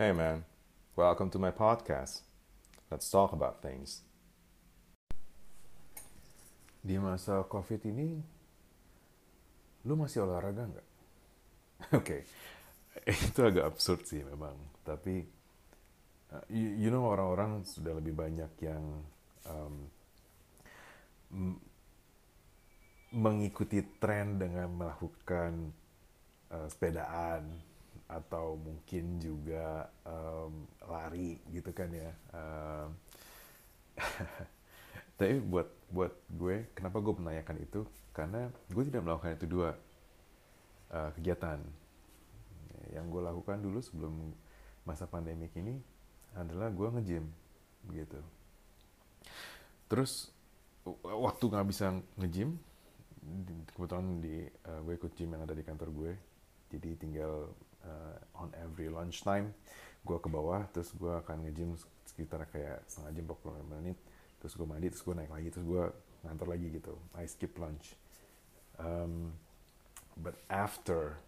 Hey man, welcome to my podcast. Let's talk about things. Di masa COVID ini, lu masih olahraga nggak? Oke, okay. itu agak absurd sih memang. Tapi, uh, you, you know orang-orang sudah lebih banyak yang um, mengikuti tren dengan melakukan uh, sepedaan atau mungkin juga um, lari gitu kan ya. Um, tapi buat buat gue, kenapa gue menanyakan itu? Karena gue tidak melakukan itu dua uh, kegiatan. Yang gue lakukan dulu sebelum masa pandemik ini adalah gue nge-gym gitu. Terus waktu nggak bisa nge-gym, kebetulan di uh, gue ikut gym yang ada di kantor gue, jadi tinggal uh, on every lunch time gue ke bawah terus gue akan nge-gym sekitar kayak setengah jam 45 menit. Terus gue mandi terus gue naik lagi terus gue ngantor lagi gitu. I skip lunch. Um, but after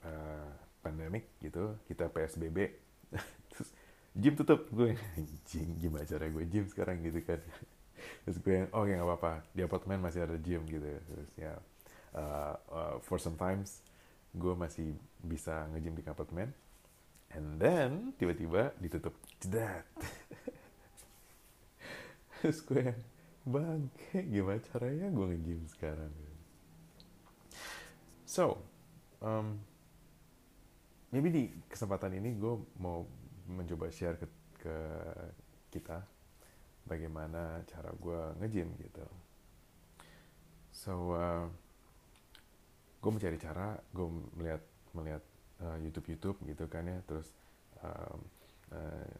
uh, pandemic gitu kita PSBB terus gym tutup. Gue anjing gimana cara gue gym sekarang? Gitu kan. Terus gue yang oh ya nggak apa-apa di apartemen masih ada gym gitu. Terus ya uh, uh, for sometimes gue masih bisa nge-gym di apartemen and then tiba-tiba ditutup. Jedat. Terus gue yang bang gimana caranya gue nge-gym sekarang? So um, maybe di kesempatan ini gue mau mencoba share ke, ke kita bagaimana cara gue nge-gym gitu. So uh, gue mencari cara gue melihat melihat uh, YouTube YouTube gitu kan ya. Terus um, uh,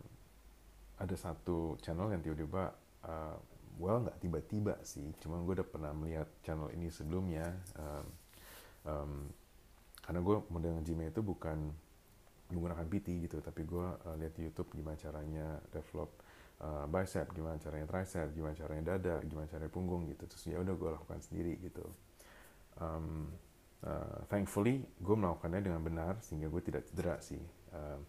ada satu channel yang tiba-tiba uh, well nggak tiba-tiba sih. Cuma gue udah pernah melihat channel ini sebelumnya um, um, karena gue model gym itu bukan menggunakan PT gitu. Tapi gue uh, lihat di YouTube gimana caranya develop uh, bicep gimana caranya tricep gimana caranya dada gimana caranya punggung gitu. Terus ya udah gue lakukan sendiri gitu. Um, uh, thankfully gue melakukannya dengan benar sehingga gue tidak cedera sih. Uh,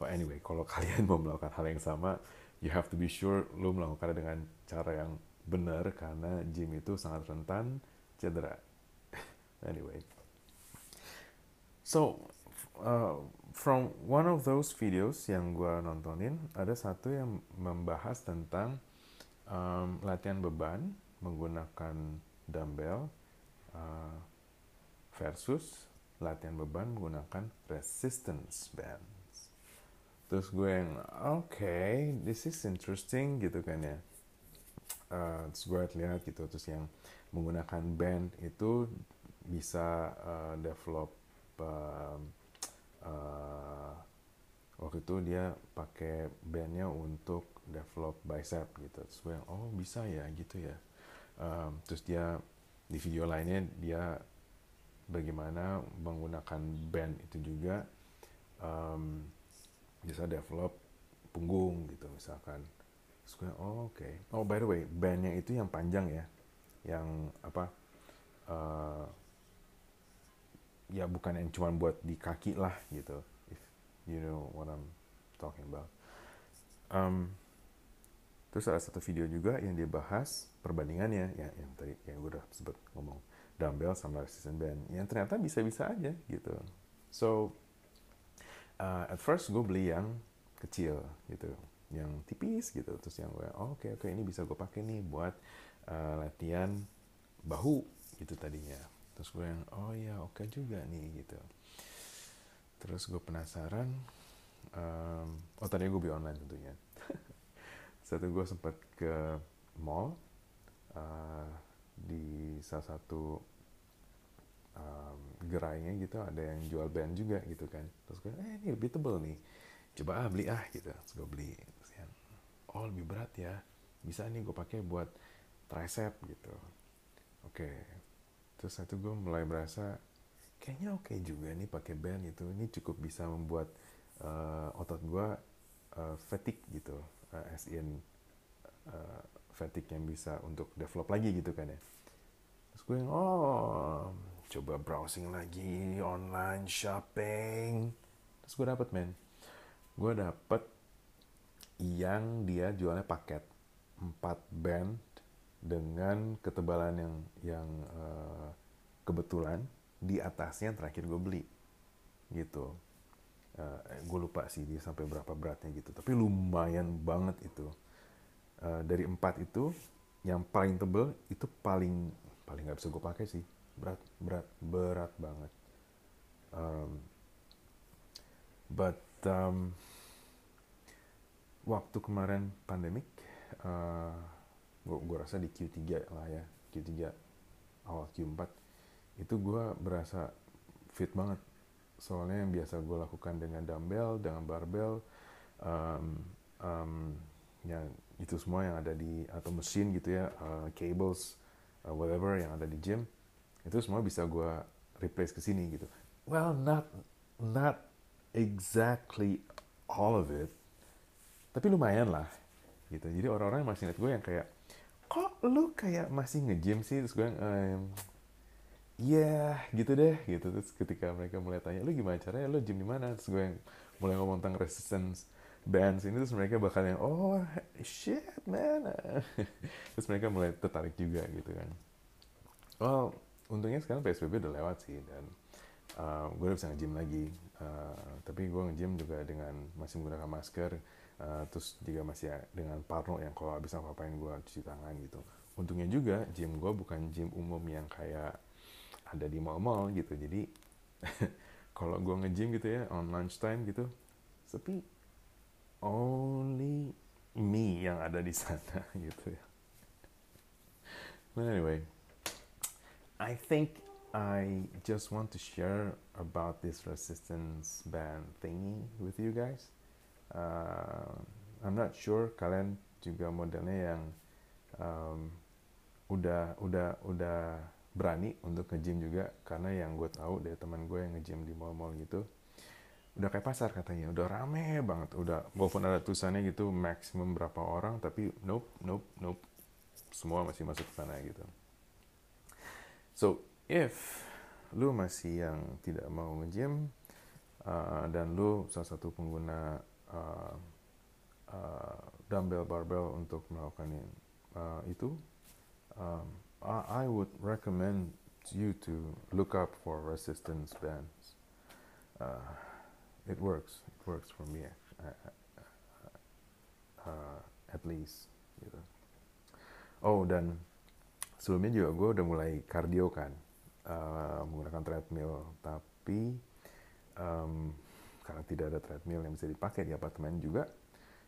well anyway kalau kalian mau melakukan hal yang sama you have to be sure lo melakukannya dengan cara yang benar karena gym itu sangat rentan cedera. Anyway. So uh, from one of those videos yang gue nontonin ada satu yang membahas tentang um, latihan beban menggunakan dumbbell. Uh, versus latihan beban menggunakan resistance bands. Terus gue yang oke, okay, this is interesting gitu kan ya. Uh, terus gue lihat gitu, terus yang menggunakan band itu bisa uh, develop uh, uh, waktu itu dia pakai bandnya untuk develop bicep gitu. Terus gue yang oh bisa ya gitu ya. Um, terus dia di video lainnya dia bagaimana menggunakan band itu juga um, bisa develop punggung gitu misalkan. Oh oke. Okay. oh by the way bandnya itu yang panjang ya yang apa uh, ya bukan yang cuma buat di kaki lah gitu if you know what I'm talking about. Um, terus ada satu video juga yang dia bahas perbandingannya ya yang tadi yang gue udah sebut ngomong dumbbell sama resistance band. Yang ternyata bisa-bisa aja gitu. So uh, at first gue beli yang kecil gitu. Yang tipis gitu. Terus yang gue oh, oke okay, oke okay, ini bisa gue pakai nih buat uh, latihan bahu gitu tadinya. Terus gue yang oh ya oke okay juga nih gitu. Terus gue penasaran um, oh tadi gue beli online tentunya. Satu gue sempat ke mall uh, di salah satu um, gerainya gitu ada yang jual band juga gitu kan. Terus gue eh ini lebih tebel nih. Coba ah beli ah gitu. Terus gue beli. Terus yang oh lebih berat ya. Bisa nih gue pakai buat tricep gitu. Oke. Okay. terus satu gue mulai merasa kayaknya oke okay juga nih pakai band itu. Ini cukup bisa membuat uh, otot gue uh, fatigue gitu. Uh, as in uh, fatigue yang bisa untuk develop lagi gitu kan ya. Terus gue yang oh coba browsing lagi online shopping. Terus gue dapet men. Gue dapet yang dia jualnya paket 4 band dengan ketebalan yang yang uh, kebetulan di atasnya terakhir gue beli. Gitu. Uh, eh, gue lupa sih dia sampai berapa beratnya gitu. Tapi lumayan banget itu. Uh, dari empat itu yang paling tebel itu paling paling nggak bisa gue pakai sih berat berat berat banget. Um, but um, waktu kemarin pandemik uh, gue rasa di Q3 lah ya Q3 awal Q4 itu gue berasa fit banget. Soalnya yang biasa gue lakukan dengan dumbbell dengan barbell um, um, ya itu semua yang ada di atau mesin gitu ya uh, cables uh, whatever yang ada di gym itu semua bisa gue replace ke sini gitu. Well not not exactly all of it tapi lumayan lah gitu. Jadi orang-orang masih ingat gue yang kayak kok lu kayak masih nge-gym sih? Terus gue ehm, iya yeah, gitu deh gitu. Terus ketika mereka mulai tanya lu gimana caranya? Lu gym di mana? Terus gue yang mulai ngomong tentang resistance bands ini terus mereka bakal yang oh shit man. Terus mereka mulai tertarik juga gitu kan. Well untungnya sekarang psbb udah lewat sih dan uh, gue udah bisa nge-gym lagi. Uh, tapi gue nge-gym juga dengan masih menggunakan masker uh, terus juga masih dengan parno yang kalau habis apa-apain gue cuci tangan gitu. Untungnya juga gym gue bukan gym umum yang kayak ada di mall-mall gitu. Jadi kalau gue nge-gym gitu ya on lunch time gitu sepi. Only me yang ada di sana gitu ya. But anyway I think I just want to share about this resistance band thingy with you guys. Uh, I'm not sure kalian juga modelnya yang um, udah udah udah berani untuk nge-gym juga. Karena yang gue tahu dari teman gue yang nge-gym di mall-mall gitu udah kayak pasar katanya. Udah rame banget. Udah walaupun ada tulisannya gitu maksimum berapa orang tapi nope nope nope. Semua masih masuk ke sana gitu so if lu masih yang tidak mau nge-gym uh, dan lu salah satu pengguna uh, uh, dumbbell barbell untuk melakukan uh, itu um, I, would recommend you to look up for resistance bands. Uh, it works. It works for me uh, uh, at least gitu oh dan sebelumnya juga gue udah mulai cardio kan uh, menggunakan treadmill. Tapi um, karena tidak ada treadmill yang bisa dipakai di apartemen juga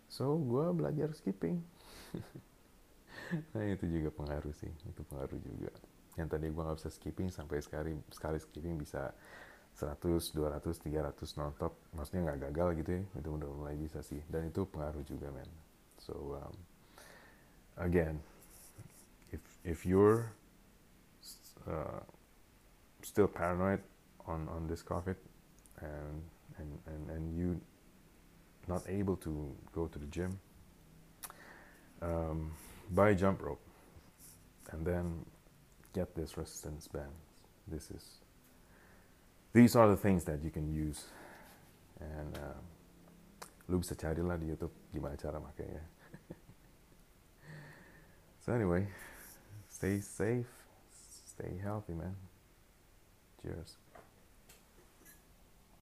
so gue belajar skipping. Nah itu juga pengaruh sih itu pengaruh juga. Yang tadi gue nggak bisa skipping sampai sekali sekali skipping bisa 100, 200, 300 non-stop. Maksudnya nggak gagal gitu ya itu udah mulai bisa sih. Dan itu pengaruh juga man so um, again if you're uh, still paranoid on on this COVID and and, and, and you not able to go to the gym, um, buy a jump rope and then get this resistance band. This is these are the things that you can use and uh, lu bisa carilah di YouTube gimana cara makainya. so anyway, stay safe, stay healthy, man. Cheers.